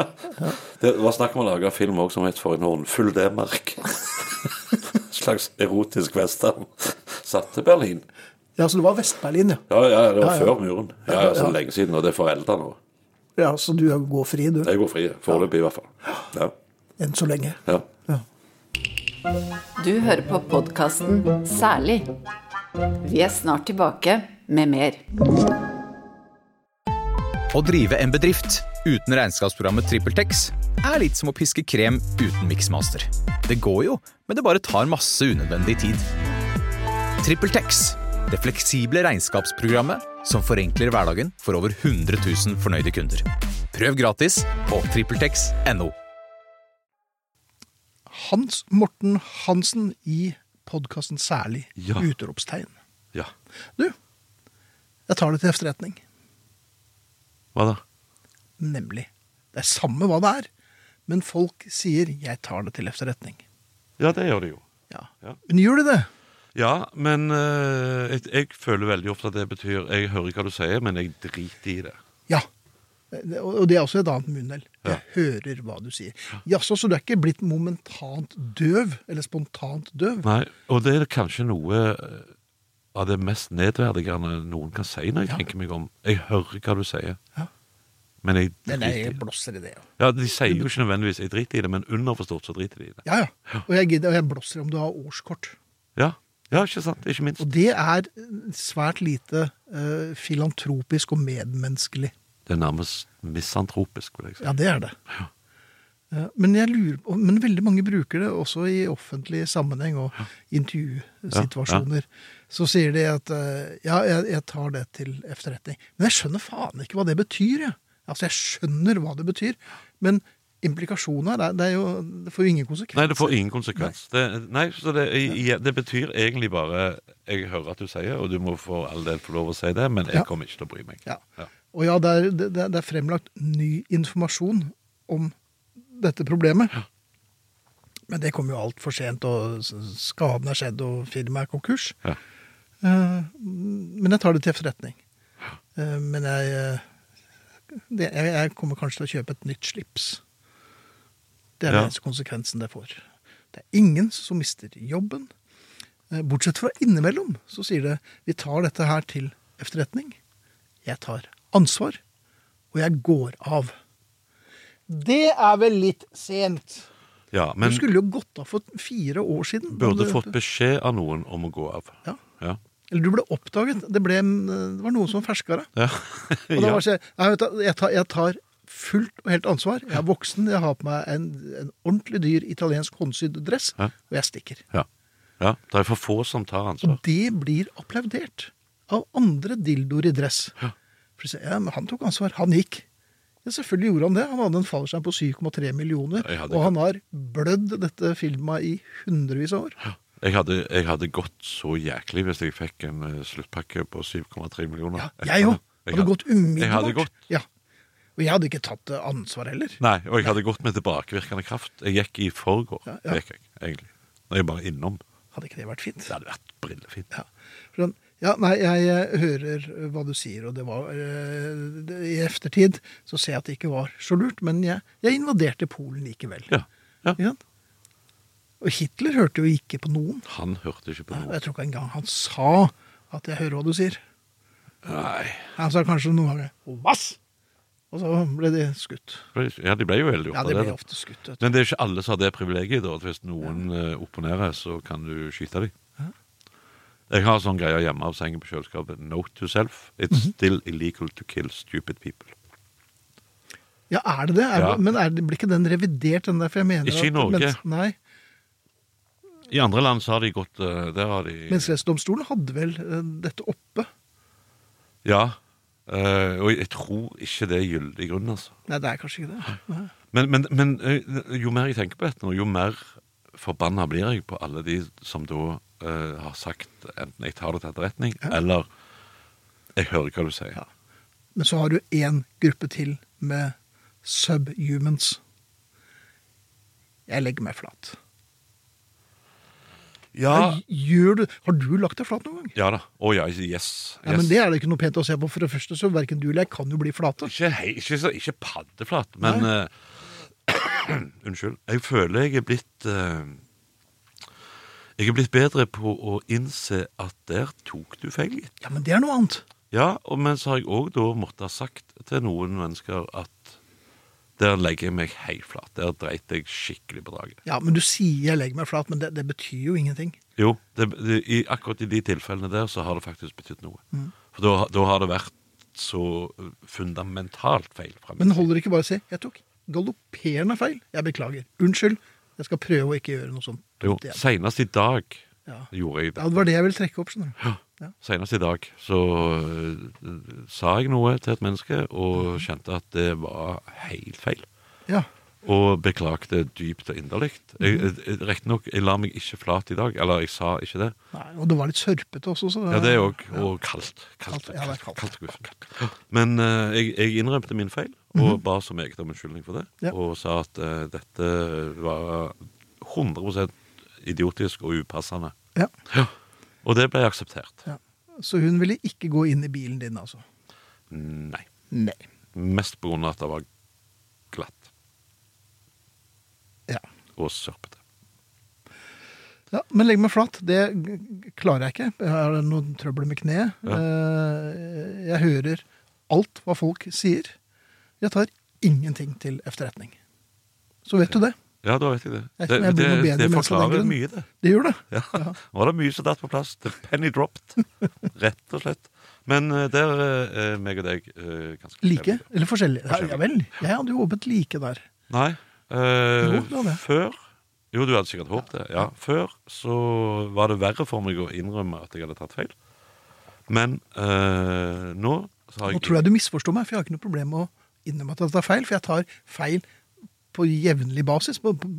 Speaker 3: Det var snakk om å lage film også som het For en håndfull D-mark. slags erotisk western. Satt til Berlin.
Speaker 2: Ja, så det var Vest-Berlin, ja.
Speaker 3: Ja, ja, det var
Speaker 2: Ja, ja.
Speaker 3: før muren. Ja, ja, så
Speaker 2: Ja.
Speaker 3: lenge siden, og det er forelda nå.
Speaker 2: ja. Så du går fri, du.
Speaker 3: Jeg går fri, foreløpig i hvert fall. Ja.
Speaker 2: Enn så lenge.
Speaker 3: Ja.
Speaker 2: Ja.
Speaker 1: Du hører på podkasten Særlig. Vi er snart tilbake med mer.
Speaker 4: Å drive en bedrift uten regnskapsprogrammet TrippelTex er litt som å piske krem uten miksmaster. Det går jo, men det bare tar masse unødvendig tid. TrippelTex, det fleksible regnskapsprogrammet som forenkler hverdagen for over 100 000 fornøyde kunder. Prøv gratis på TrippelTex.no.
Speaker 2: Hans Morten Hansen i podkasten Særlig.
Speaker 3: Ja.
Speaker 2: Utropstegn.
Speaker 3: ja.
Speaker 2: Du, jeg tar det til efterretning.
Speaker 3: Hva da?
Speaker 2: Nemlig. Det er samme hva det er, men folk sier 'jeg tar det til efterretning'.
Speaker 3: Ja, det gjør de jo.
Speaker 2: Ja.
Speaker 3: Ja.
Speaker 2: Men gjør de det?
Speaker 3: Ja, men eh, jeg, jeg føler veldig ofte at det betyr Jeg hører hva du sier, men jeg driter i det.
Speaker 2: Ja. Og det er også et annet munnhell. Jeg
Speaker 3: Ja.
Speaker 2: hører hva du sier. Jaså, så du er ikke blitt momentant døv? Eller spontant døv?
Speaker 3: Nei, og det er kanskje noe eh, av det mest nedverdigende noen kan si når jeg
Speaker 2: Ja.
Speaker 3: tenker meg om. Jeg hører hva du sier,
Speaker 2: Ja.
Speaker 3: men jeg driter i det.
Speaker 2: blåser i det, ja.
Speaker 3: Ja, De sier jo ikke nødvendigvis 'jeg driter i det', men underforstått så driter de i det.
Speaker 2: Ja, ja. Og jeg, gidder, og jeg blåser om du har årskort.
Speaker 3: Ja, ja ikke sant? Ikke minst.
Speaker 2: Og det er svært lite uh, filantropisk og medmenneskelig.
Speaker 3: Det er nærmest misantropisk, vil jeg si.
Speaker 2: Ja, det er det. Ja. Men, jeg lurer, men veldig mange bruker det også i offentlig sammenheng og intervjusituasjoner. Så sier de at eh, ja, jeg, jeg tar det til efterretning. Men jeg skjønner faen ikke hva det betyr. Jeg. Altså, jeg skjønner hva det betyr, men implikasjonen her, det, det, jo, det får jo ingen konsekvens.
Speaker 3: Nei, det får ingen konsekvens. Det, nei, så det, i- det betyr egentlig bare 'jeg hører at du sier', og du må for all del få lov å si det, men jeg
Speaker 2: Ja.
Speaker 3: kommer ikke til å bry meg.
Speaker 2: Ja.
Speaker 3: Ja.
Speaker 2: Og ja, det er, det, er fremlagt ny informasjon om dette problemet. Men det kom jo altfor sent, og skaden er skjedd, og firmaet er konkurs.
Speaker 3: Ja.
Speaker 2: Eh, Men jeg tar det til efterretning. Eh, Men jeg, eh, det, jeg, jeg kommer kanskje til å kjøpe et nytt slips. Det er den eneste konsekvensen det får. Det er ingen som mister jobben. Bortsett fra innimellom, så sier det vi tar dette her til efterretning. Jeg tar ansvar, og jeg går av. Det er vel litt sent.
Speaker 3: ja, men
Speaker 2: du skulle jo gått av for fire år siden.
Speaker 3: burde fått beskjed av noen om å gå av.
Speaker 2: Ja.
Speaker 3: Ja.
Speaker 2: Eller du ble oppdaget. Det, ble, det var noen som ferska deg.
Speaker 3: Ja.
Speaker 2: Og da var det, sånn jeg, jeg tar fullt og helt ansvar. Jeg er voksen, jeg har på meg en, en ordentlig dyr italiensk håndsydd dress,
Speaker 3: Ja.
Speaker 2: og jeg stikker.
Speaker 3: ja. ja. Det er for få som tar ansvar.
Speaker 2: Og det blir applaudert av andre dildoer i dress.
Speaker 3: Ja.
Speaker 2: For ja, men han tok ansvar, han gikk. Ja, selvfølgelig gjorde han det. Han hadde en fallskjerm på 7,3 millioner,
Speaker 3: Ja,
Speaker 2: og han har blødd dette filmet i hundrevis av år.
Speaker 3: Jeg hadde, jeg hadde gått så jæklig hvis jeg fikk en eh, sluttpakke på 7,3 millioner.
Speaker 2: Ja, jeg òg.
Speaker 3: Hadde,
Speaker 2: Hadde gått umiddelbart.
Speaker 3: Jeg hadde gått.
Speaker 2: Ja. Og jeg hadde ikke tatt eh, ansvar heller.
Speaker 3: Nei, og jeg hadde gått med tilbakevirkende kraft. Jeg gikk i forgår,
Speaker 2: Ja, ja.
Speaker 3: gikk jeg, egentlig. Når jeg bare innom.
Speaker 2: Hadde ikke det vært fint?
Speaker 3: Det hadde vært brillefint.
Speaker 2: Ja. Ja, nei, jeg eh, hører hva du sier, og det var øh, I eftertid så ser jeg at det ikke var så lurt, men jeg, jeg invaderte Polen likevel.
Speaker 3: Ja. ja.
Speaker 2: Og Hitler hørte jo ikke på noen.
Speaker 3: Han hørte ikke på noen.
Speaker 2: jeg tror ikke engang han sa at 'jeg hører hva du sier'.
Speaker 3: Nei.
Speaker 2: Han sa kanskje noen ganger 'Vass!' Og så ble de skutt.
Speaker 3: Ja, de ble jo veldig
Speaker 2: Ja, de ble
Speaker 3: det.
Speaker 2: ofte skutt.
Speaker 3: Men det er ikke alle som har det privilegiet. da, at Hvis noen ja. opponerer, så kan du skyte dem. Jeg har sånn greie hjemme av sengen på kjøleskapet. Note to self. It's
Speaker 2: Mhm.
Speaker 3: still illegal to kill stupid people.
Speaker 2: Ja, er det det? Er,
Speaker 3: Ja.
Speaker 2: Men er blir ikke den revidert, den der? For jeg mener
Speaker 3: Ikke i
Speaker 2: at
Speaker 3: Norge.
Speaker 2: mens- nei.
Speaker 3: I andre land så har de gått eh, Der har de
Speaker 2: Menneskerettighetsdomstolen hadde vel eh, dette oppe?
Speaker 3: Ja. eh, og jeg tror ikke det er gyldig grunn, altså.
Speaker 2: Nei, det er kanskje ikke det. Nei.
Speaker 3: Men, men, men jo mer jeg tenker på dette nå, jo mer forbanna blir jeg på alle de som da uh, har sagt enten jeg tar det til etterretning, eller jeg hører hva du sier.
Speaker 2: Ja. Men så har du én gruppe til med subhumans. Jeg legger meg flat.
Speaker 3: Ja,
Speaker 2: Gjør du, har du lagt deg flat noen gang?
Speaker 3: ja da. Oh, ja, yes.
Speaker 2: Ja,
Speaker 3: yes.
Speaker 2: men Det er det ikke noe pent å se på. For det første så verken du eller jeg kan jo bli flate.
Speaker 3: Ikke, hei, ikke, så- ikke paddeflat, men eh, Unnskyld. Jeg føler jeg er blitt eh, Jeg er blitt bedre på å innse at der tok du feil, gitt.
Speaker 2: Ja, men det er noe annet.
Speaker 3: Ja, og men så har jeg òg da måttet ha sagt til noen mennesker at Der legger jeg meg helt flat. Der dreit jeg skikkelig på draget.
Speaker 2: Ja, men du sier legger meg flat', men det, det betyr jo ingenting.
Speaker 3: Jo, det, det, i, akkurat i de tilfellene der så har det faktisk betydd noe.
Speaker 2: Mm.
Speaker 3: For da, da har det vært så fundamentalt feil
Speaker 2: Men holder det ikke bare å si 'jeg tok galopperende feil', jeg beklager, unnskyld, jeg skal prøve å ikke gjøre noe sånt
Speaker 3: Jo, senest i dag
Speaker 2: Ja.
Speaker 3: gjorde jeg det.
Speaker 2: Ja, det var det jeg ville trekke opp, skjønner du. Ja.
Speaker 3: Senest i dag så øh, sa jeg noe til et menneske og kjente at det var helt feil.
Speaker 2: Ja.
Speaker 3: Og beklagte dypt og inderlig.
Speaker 2: Mhm.
Speaker 3: Riktignok, jeg la meg ikke flat i dag. Eller jeg sa ikke det.
Speaker 2: Nei, og det var litt sørpete også, så
Speaker 3: Ja, det òg. Og kaldt. Kaldt,
Speaker 2: ja, det er
Speaker 3: kaldt,
Speaker 2: kaldt.
Speaker 3: Men uh, jeg, jeg innrømte min feil, og ba så meget om unnskyldning for det.
Speaker 2: Ja.
Speaker 3: Og sa at uh, dette var 100% idiotisk og upassende.
Speaker 2: Ja.
Speaker 3: Ja. Og det ble akseptert.
Speaker 2: ja. Så hun ville ikke gå inn i bilen din, altså?
Speaker 3: Nei.
Speaker 2: Nei.
Speaker 3: Mest på grunn av at det var glatt
Speaker 2: Ja.
Speaker 3: og sørpete.
Speaker 2: Ja, men legg meg flat, det klarer jeg ikke. Jeg har noen trøbbel med kneet.
Speaker 3: Ja.
Speaker 2: Eh, Jeg hører alt hva folk sier. Jeg tar ingenting til efterretning. Så vet du det.
Speaker 3: Ja, da vet jeg det. Det, det, det
Speaker 2: den
Speaker 3: forklarer mye, det.
Speaker 2: Det gjør det.
Speaker 3: Ja. Nå var det mye som datt på plass. The penny dropped. Rett og slett. Men eh, der er meg og deg eh, ganske
Speaker 2: Like
Speaker 3: forskjellige.
Speaker 2: eller forskjellig? Ja, ja vel. Jeg hadde jo håpet like der.
Speaker 3: Nei. eh,
Speaker 2: Jo, det det.
Speaker 3: Før Jo, du hadde sikkert håpet det. Ja, Før så var det verre for meg å innrømme at jeg hadde tatt feil. Men eh, nå så har jeg Nå
Speaker 2: tror jeg du misforstår meg, for jeg har ikke noe problem med å innrømme at jeg tar feil. For jeg tar feil på jevnlig basis. På, på,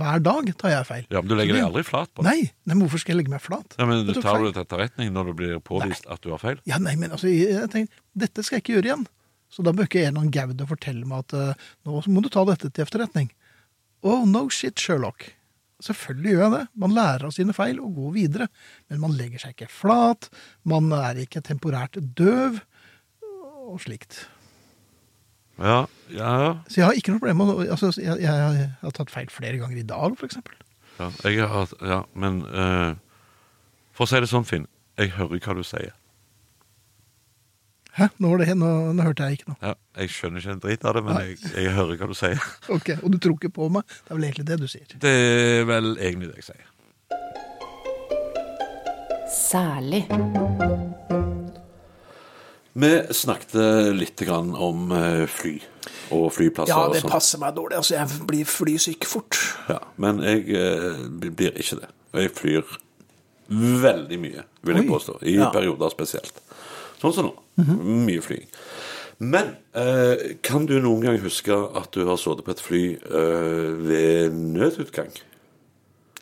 Speaker 2: hver dag tar jeg feil.
Speaker 3: Ja, Men du legger deg aldri flat på det?
Speaker 2: Nei, nei, men hvorfor skal jeg legge meg flat?
Speaker 3: Ja, men
Speaker 2: du
Speaker 3: Tar du det til etterretning når det blir påvist at du har feil?
Speaker 2: Ja, nei, men altså, jeg, jeg tenker, dette skal jeg ikke gjøre igjen. Så da bør ikke en eller annen gaude fortelle meg at uh, nå må du ta dette til efterretning. Oh, no shit, Sherlock. Selvfølgelig gjør jeg det. Man lærer av sine feil og går videre. Men man legger seg ikke flat. Man er ikke temporært døv. Og slikt.
Speaker 3: Ja, ja, ja.
Speaker 2: Så jeg har ikke noe problem med å- altså, jeg, jeg, har tatt feil flere ganger i dag, for eksempel.
Speaker 3: Ja, jeg har, ja men uh, For å si det sånn, Finn. Jeg hører hva du sier.
Speaker 2: Hæ? Nå, var det, nå, nå hørte jeg ikke noe.
Speaker 3: Ja, jeg skjønner ikke en dritt av det, men jeg, jeg hører hva du sier.
Speaker 2: Ok, Og du tror ikke på meg? Det er vel egentlig det du sier.
Speaker 3: Det er vel egentlig det jeg sier.
Speaker 1: Særlig.
Speaker 3: Vi snakket litt grann om eh, fly og flyplasser.
Speaker 2: Ja, det
Speaker 3: sånn.
Speaker 2: passer meg dårlig. Altså, jeg blir flysyk fort.
Speaker 3: Ja, men jeg eh, blir ikke det. Jeg flyr veldig mye, vil jeg
Speaker 2: Oi.
Speaker 3: påstå. I
Speaker 2: Ja.
Speaker 3: Perioder spesielt. Sånn som nå. Mye flying. Men eh, kan du noen gang huske at du har sittet på et fly eh, ved nødutgang?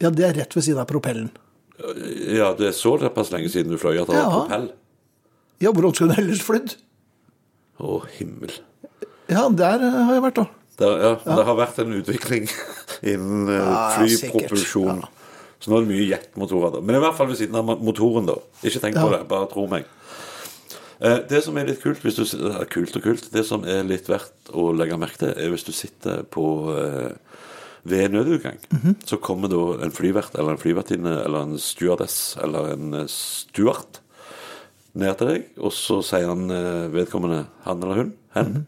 Speaker 2: Ja, det er rett ved siden av propellen.
Speaker 3: Ja, det er såpass lenge siden du fløy at det
Speaker 2: Ja.
Speaker 3: var propell.
Speaker 2: Ja, hvordan skulle hun ellers flydd?
Speaker 3: Å, himmel.
Speaker 2: Ja, der eh, har jeg vært, da.
Speaker 3: Der, ja, det har vært en utvikling innen eh,
Speaker 2: Ja,
Speaker 3: flypropulsjon. Så nå er det mye jetmotorer. da. Men i hvert fall ved siden av motoren, da. Ikke tenk på det, bare tro meg. Eh, Det som er litt kult, hvis du, kult og kult, det som er litt verdt å legge merke til, er hvis du sitter på ved nødutgang,
Speaker 2: Mhm.
Speaker 3: så kommer da en flyvert eller en flyvertinne eller en stewardess eller en steward ned til deg, og så sier han eh, vedkommende, han eller hun, hen,
Speaker 2: Mhm.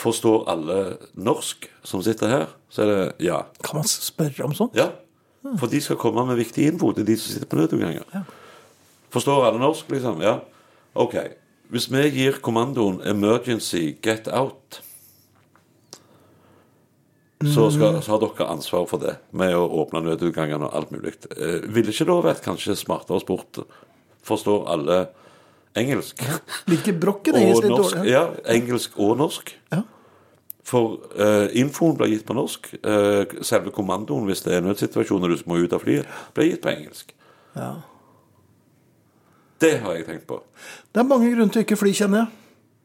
Speaker 3: forstår alle norsk som sitter her, så er det ja.
Speaker 2: Kan man spørre om sånt?
Speaker 3: Ja, for de skal komme med viktig info til de som sitter på nødutganger. Forstår alle norsk, liksom? Ja. Ok. Hvis vi gir kommandoen 'emergency get out', så, skal, så har dere ansvar for det, med å åpne nødutgangene og alt mulig. Eh, ville ikke da vært kanskje smartere spurt Forstår alle engelsk?
Speaker 2: Hvilke brokken engelsk litt
Speaker 3: norsk?
Speaker 2: dårlig?
Speaker 3: Ja, engelsk og norsk.
Speaker 2: Ja.
Speaker 3: For uh, infoen blir gitt på norsk. Uh, selve kommandoen, hvis det er nødsituasjoner du må ut av flyet, blir gitt på engelsk.
Speaker 2: Ja.
Speaker 3: Det har jeg tenkt på.
Speaker 2: Det er mange grunner til å ikke fly, kjenner jeg.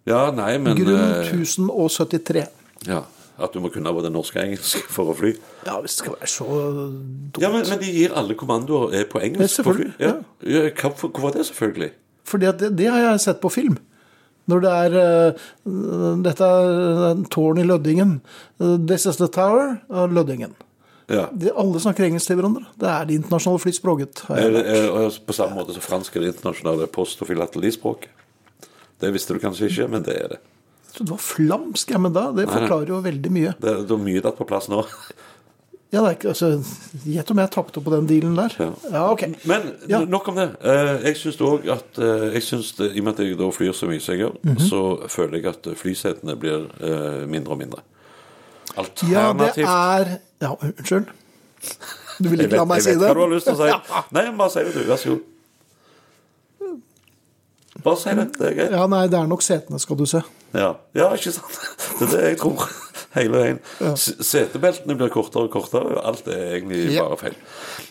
Speaker 3: Ja, nei, men
Speaker 2: Grunn
Speaker 3: eh,
Speaker 2: 1073.
Speaker 3: ja, At du må kunne både norsk og engelsk for å fly.
Speaker 2: Ja, hvis det skal være så dumt.
Speaker 3: Ja, men, men de gir alle kommandoer er på engelsk på fly. Ja. Ja, Hvorfor hvorfor det, selvfølgelig?
Speaker 2: Fordi det, det har jeg sett på film. Når det er uh, Dette er eh, tårn i Lødingen. Eh, This is the tower av Lødingen.
Speaker 3: Ja.
Speaker 2: De, alle snakker engelsk til hverandre. Det er det internasjonale flyspråket.
Speaker 3: på samme måte som fransk er det internasjonale post- og filatelispråket. Det visste du kanskje ikke, men det er det.
Speaker 2: Trodde det var flamsk, ja, men da, det forklarer jo veldig mye.
Speaker 3: Det, det er mye datt på plass nå.
Speaker 2: Ja, det er ikke, altså, Gjett om jeg tapte på den dealen der.
Speaker 3: Ja.
Speaker 2: Ja, ok.
Speaker 3: Men
Speaker 2: Ja.
Speaker 3: nok om det. Eh, Jeg syns òg at eh, jeg synes det, I og med at jeg da flyr så mye som jeg gjør,
Speaker 2: Mhm.
Speaker 3: så føler jeg at flysetene blir eh, mindre og mindre.
Speaker 2: Alternativt Ja, det er Ja, unnskyld. Du vil
Speaker 3: Jeg
Speaker 2: ikke la
Speaker 3: vet,
Speaker 2: meg
Speaker 3: jeg
Speaker 2: si
Speaker 3: vet
Speaker 2: det?
Speaker 3: hva du har lyst til å si. Nei, bare si det, du. Vær så god. Bare si det. Det er greit.
Speaker 2: Ja, nei, det er nok setene, skal du se.
Speaker 3: Ja, ja ikke sant? Det er det jeg tror. Hele veien. Ja. Setebeltene blir kortere og kortere, alt er egentlig
Speaker 2: Ja.
Speaker 3: bare feil.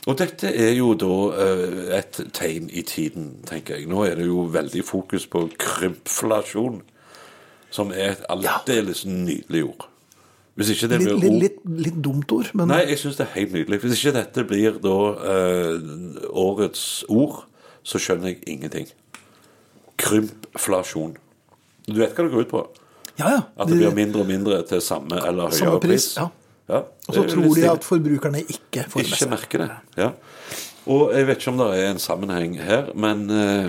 Speaker 3: Og dette er jo da eh, et tegn i tiden, tenker jeg. Nå er det jo veldig fokus på krympflasjon, som er et aldeles nydelig ord.
Speaker 2: Litt,
Speaker 3: ord
Speaker 2: litt, litt dumt ord, men
Speaker 3: Nei, jeg syns det er helt nydelig. Hvis ikke dette blir da eh, årets ord, så skjønner jeg ingenting. Krympflasjon. Du vet hva det går ut på?
Speaker 2: ja, ja.
Speaker 3: At det blir mindre og mindre til samme eller høyere
Speaker 2: Samme pris,
Speaker 3: pris?
Speaker 2: ja.
Speaker 3: Ja,
Speaker 2: Og så tror de at forbrukerne ikke får det med
Speaker 3: Ikke merker det. Ja. Og jeg vet ikke om det er en sammenheng her, men eh,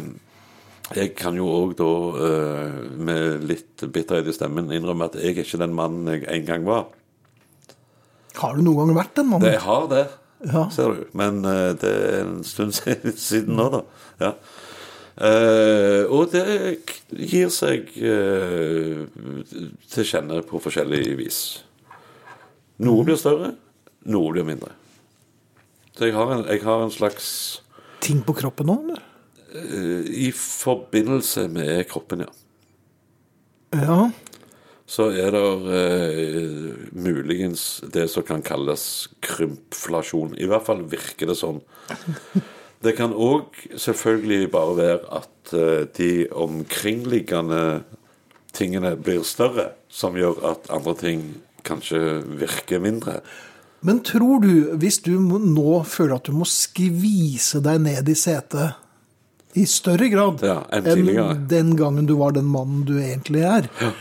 Speaker 3: jeg kan jo òg da, eh, med litt bitterhet i stemmen, innrømme at jeg er ikke den mannen jeg en gang var.
Speaker 2: Har du noen gang vært den mannen?
Speaker 3: Det jeg har det,
Speaker 2: Ja.
Speaker 3: ser du. Men eh, det er en stund siden nå, da. Ja. Eh, og det gir seg eh, til kjenne på forskjellig vis. Noe blir større, noe blir mindre. Så jeg har en, jeg har en slags
Speaker 2: Ting på kroppen nå, eller?
Speaker 3: eh, I forbindelse med kroppen, ja.
Speaker 2: Ja.
Speaker 3: så er det eh, muligens det som kan kalles krympflasjon. I hvert fall virker det sånn. Det kan òg selvfølgelig bare være at eh, de omkringliggende tingene blir større, som gjør at andre ting kanskje virker mindre.
Speaker 2: Men tror du, hvis du nå føler at du må skvise deg ned i setet i større grad
Speaker 3: Ja, enn
Speaker 2: enn den gangen du var den mannen du egentlig er ja.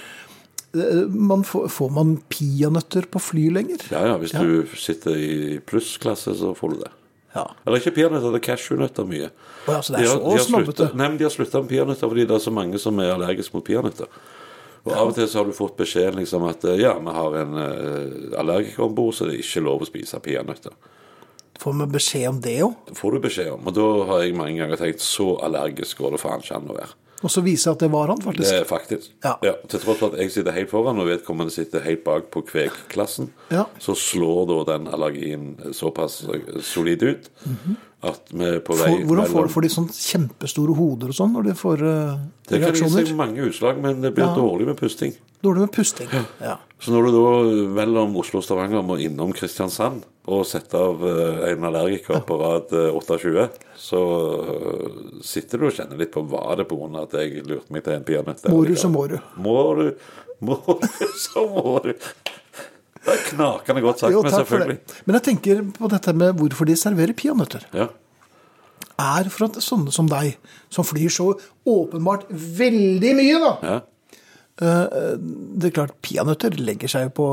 Speaker 2: man får, får man peanøtter på fly lenger?
Speaker 3: Ja, ja, hvis du sitter i plussklasse, så får du det.
Speaker 2: Ja.
Speaker 3: Eller ikke peanøtter, det er cashewnøtter mye.
Speaker 2: Ja, så det er
Speaker 3: De har-
Speaker 2: så snobbete.
Speaker 3: Nei, men de har slutta med peanøtter fordi det er så mange som er allergiske mot peanøtter. Og Av og til så har du fått beskjeden liksom at eh, ja, vi har en uh, allergiker om bord, så det er ikke lov å spise peanøtter.
Speaker 2: Får vi beskjed om det òg?
Speaker 3: Det får du beskjed om. Og da har jeg mange ganger tenkt så allergisk går det faen ikke an å være.
Speaker 2: Og så viser at det var han,
Speaker 3: Det
Speaker 2: faktisk.
Speaker 3: er faktisk.
Speaker 2: Ja.
Speaker 3: til tross for at jeg sitter helt foran, og vedkommende sitter helt bak på kvegklassen,
Speaker 2: Ja.
Speaker 3: så slår da den allergien såpass eh, solid ut at vi på vei
Speaker 2: for, hvordan får, får de sånn kjempestore hoder og sånn når de får uh,
Speaker 3: Det kan gi seg mange utslag, men det blir
Speaker 2: Ja.
Speaker 3: dårlig med pusting.
Speaker 2: Dårlig med pusting. Ja.
Speaker 3: Så når du da mellom Oslo og Stavanger må innom Kristiansand og sette av eh, en allergiker på rad eh, 28, så eh, sitter du og kjenner litt på var det på grunn at jeg lurte meg til en peanøtt.
Speaker 2: Må du, så må du.
Speaker 3: Må du, må du, så må du. Det er knakende godt sagt,
Speaker 2: Jo,
Speaker 3: men selvfølgelig.
Speaker 2: Men jeg tenker på dette med hvorfor de serverer peanøtter.
Speaker 3: Ja.
Speaker 2: Er for at sånne som deg, som flyr så åpenbart veldig mye, da
Speaker 3: Ja.
Speaker 2: Det er klart, peanøtter legger seg på,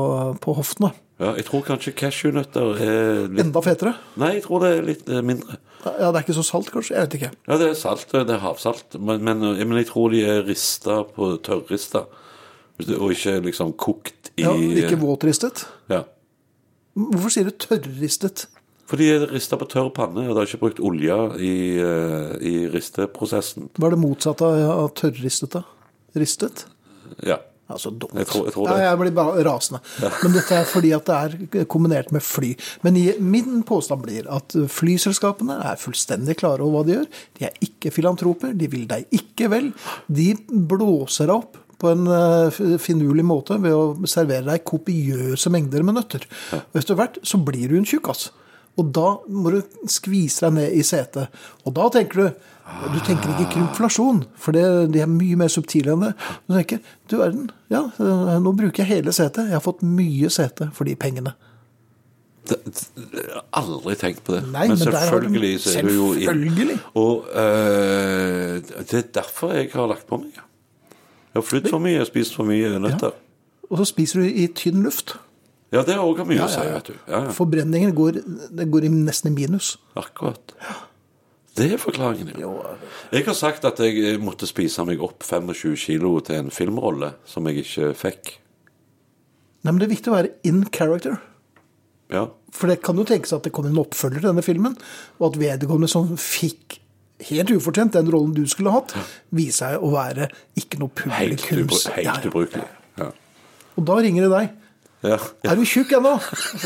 Speaker 2: på hoftene.
Speaker 3: ja, jeg tror kanskje cashewnøtter er litt
Speaker 2: Enda fetere.
Speaker 3: Nei, jeg tror det er litt eh, mindre.
Speaker 2: Ja, det er ikke så salt, kanskje? Jeg vet ikke.
Speaker 3: Ja, det er salt, det er havsalt, men, men, men jeg tror de er rista på tørrrista, og ikke liksom kokt i
Speaker 2: Ja, ikke våtristet.
Speaker 3: Ja.
Speaker 2: Hvorfor sier du tørrristet?
Speaker 3: Fordi de er rista på tørr panne, og de har ikke brukt olje i, eh, i risteprosessen.
Speaker 2: Hva er det motsatte av, av tørrristet, da? Ristet?
Speaker 3: Ja.
Speaker 2: Altså dumt.
Speaker 3: Jeg tror- jeg tror
Speaker 2: ja,
Speaker 3: det.
Speaker 2: jeg blir bare rasende. Men dette er fordi at det er kombinert med fly. Men min påstand blir at flyselskapene er fullstendig klare over hva de gjør. De er ikke filantroper, de vil deg ikke vel. De blåser deg opp på en eh, finurlig måte ved å servere deg kopiøse mengder med nøtter. Og etter hvert så blir du en tjukkas. Og da må du skvise deg ned i setet. Og da tenker du Du tenker ikke krympflasjon, for det, de er mye mer subtile enn det. Du tenker du verden, ja, nå bruker jeg hele setet. Jeg har fått mye sete for de pengene.
Speaker 3: Det, har aldri tenkt på det.
Speaker 2: Nei,
Speaker 3: men
Speaker 2: men har
Speaker 3: selvfølgelig så er du jo inn-
Speaker 2: selvfølgelig.
Speaker 3: Og øh, det er derfor jeg har lagt på meg. Jeg har flydd for mye, jeg har spist for mye nøtter.
Speaker 2: Og så spiser du i tynn luft.
Speaker 3: Ja, det har òg mye
Speaker 2: Ja,
Speaker 3: å si,
Speaker 2: ja, ja.
Speaker 3: vet du. Ja, ja.
Speaker 2: Forbrenningen går, det går nesten i minus.
Speaker 3: Akkurat. Det er forklaringen, ja. Jeg har sagt at jeg måtte spise meg opp 25 kilo til en filmrolle som jeg ikke fikk.
Speaker 2: Nei, men det er viktig å være in character.
Speaker 3: Ja.
Speaker 2: For det kan jo tenkes at det kom en oppfølger til denne filmen, og at vedkommende som fikk helt ufortjent den rollen du skulle hatt, viser seg å være ikke noe
Speaker 3: Helt,
Speaker 2: publikums...
Speaker 3: helt
Speaker 2: Ja, ja.
Speaker 3: ubrukelig. Ja.
Speaker 2: Og da ringer det deg.
Speaker 3: Ja.
Speaker 2: Er du tjukk ennå?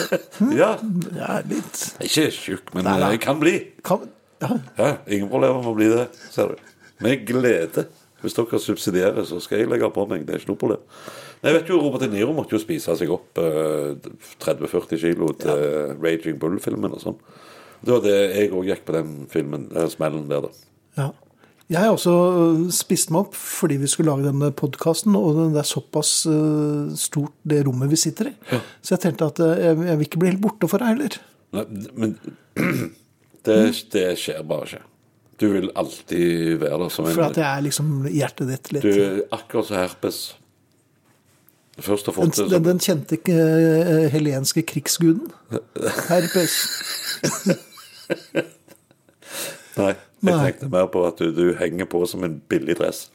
Speaker 3: ja.
Speaker 2: Jeg er litt
Speaker 3: Ikke tjukk, men
Speaker 2: Nei, nei.
Speaker 3: jeg kan bli.
Speaker 2: kan... ja.
Speaker 3: Ja, Ingen problemer med å bli det, ser du. Med glede. Hvis dere subsidierer, så skal jeg legge på meg. Det er ikke noe problem. Men Jeg vet jo, Robert De Niro måtte jo spise seg opp eh, 30-40 kilo til Raging Bull-filmen og sånn. Det var det jeg òg gikk på den filmen, den smellen der, da.
Speaker 2: Ja. Jeg har også øh, spist meg opp fordi vi skulle lage denne podkasten, og det er såpass øh, stort det rommet vi sitter i. Så jeg tenkte at øh, jeg, jeg vil ikke bli helt borte for deg heller.
Speaker 3: Nei, men det, det skjer bare ikke. Du vil alltid være der som en
Speaker 2: For at det er liksom hjertet ditt litt
Speaker 3: Du akkurat som herpes. Først har
Speaker 2: den, den, den kjente uh, helenske krigsguden. Herpes.
Speaker 3: Nei, jeg tenkte mer på at du, du henger på som en billig dress.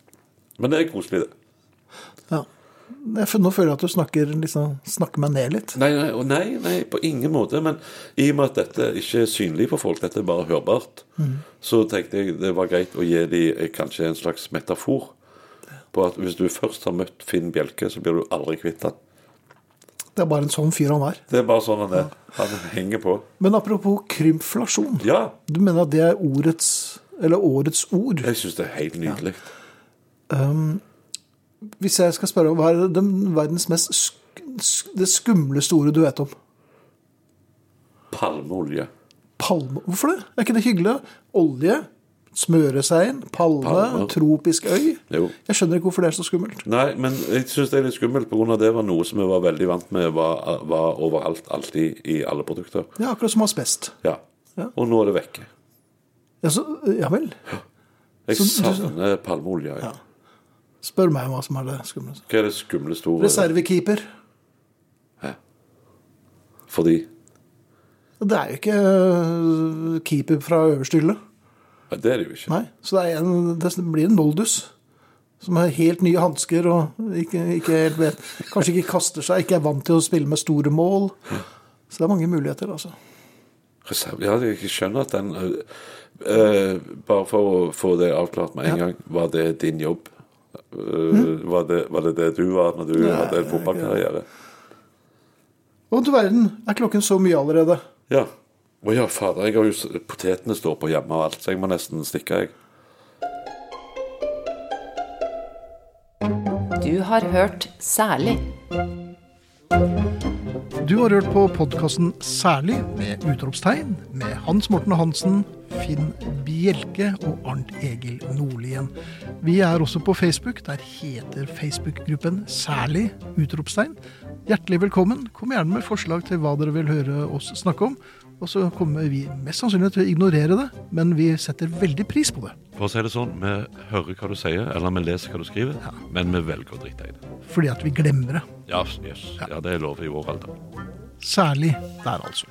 Speaker 3: Men det er koselig, det.
Speaker 2: Ja. Nå føler jeg at du snakker, liksom, snakker meg ned litt.
Speaker 3: Nei, nei, nei, på ingen måte. Men i og med at dette ikke er synlig for folk, dette er bare hørbart, så tenkte jeg det var greit å gi de eh, kanskje en slags metafor. På at hvis du først har møtt Finn Bjelke, så blir du aldri kvitt han.
Speaker 2: Det er bare en sånn fyr han er.
Speaker 3: Det er bare sånn han er. Han henger på.
Speaker 2: Men apropos krymflasjon.
Speaker 3: Ja,
Speaker 2: Du mener at det er eller årets ord?
Speaker 3: jeg syns det er helt nydelig.
Speaker 2: Hvis jeg skal spørre, hva er den verdens mest sk sk det skumleste ordet du vet om?
Speaker 3: Palmeolje.
Speaker 2: Palme. Hvorfor det? Er ikke det hyggelig? Olje, smøresein, palme,
Speaker 3: Palme.
Speaker 2: tropisk øy.
Speaker 3: Jo.
Speaker 2: Jeg skjønner ikke hvorfor det er så skummelt.
Speaker 3: Nei, men jeg syns det er litt skummelt, pga. det var noe som vi var veldig vant med var, var overalt, alltid, i alle produkter.
Speaker 2: Ja, akkurat som asbest.
Speaker 3: Ja.
Speaker 2: Ja.
Speaker 3: Og nå er det vekke.
Speaker 2: Ja, så, ja vel.
Speaker 3: Jeg
Speaker 2: Så
Speaker 3: savner palmeolje. Ja.
Speaker 2: Ja. Spør meg hva som er det skumleste.
Speaker 3: Hva er det skumleste ordet?
Speaker 2: Reservekeeper. Hæ?
Speaker 3: Fordi
Speaker 2: Det er jo ikke øh, keeper fra øverste hylle.
Speaker 3: ja, Det er det jo ikke.
Speaker 2: Nei, så det, er en, det blir en noldus. Som har helt nye hansker og ikke, ikke helt vet Kanskje ikke kaster seg, ikke er vant til å spille med store mål. Så det er mange muligheter, altså.
Speaker 3: Reserve, ja, jeg skjønner at den uh, Bare for å få det avklart med en
Speaker 2: Ja.
Speaker 3: gang, var det din jobb? Øh, var, det, var det det du var når du
Speaker 2: Nei,
Speaker 3: hadde en fotballkarriere?
Speaker 2: Å, du verden, er klokken så mye allerede?
Speaker 3: Ja. Å ja, fader, jeg har jo Potetene står på hjemme og alt, så jeg må nesten stikke, jeg.
Speaker 1: Du har hørt Særlig.
Speaker 2: Du har hørt på podkasten Særlig med utropstegn med Hans Morten Hansen, Finn Bjelke og Arnt Egil Nordlien. Vi er også på Facebook. Der heter Facebook-gruppen Særlig utropstegn. Hjertelig velkommen. Kom gjerne med forslag til hva dere vil høre oss snakke om. Og så kommer vi mest sannsynlig til å ignorere det, men vi setter veldig pris på det.
Speaker 3: For å si det sånn, vi hører hva du sier, eller vi leser hva du skriver, men vi velger å drite i det.
Speaker 2: Fordi at vi glemmer det.
Speaker 3: Ja, yes. ja, det er lov i vår alder.
Speaker 2: Særlig der, altså.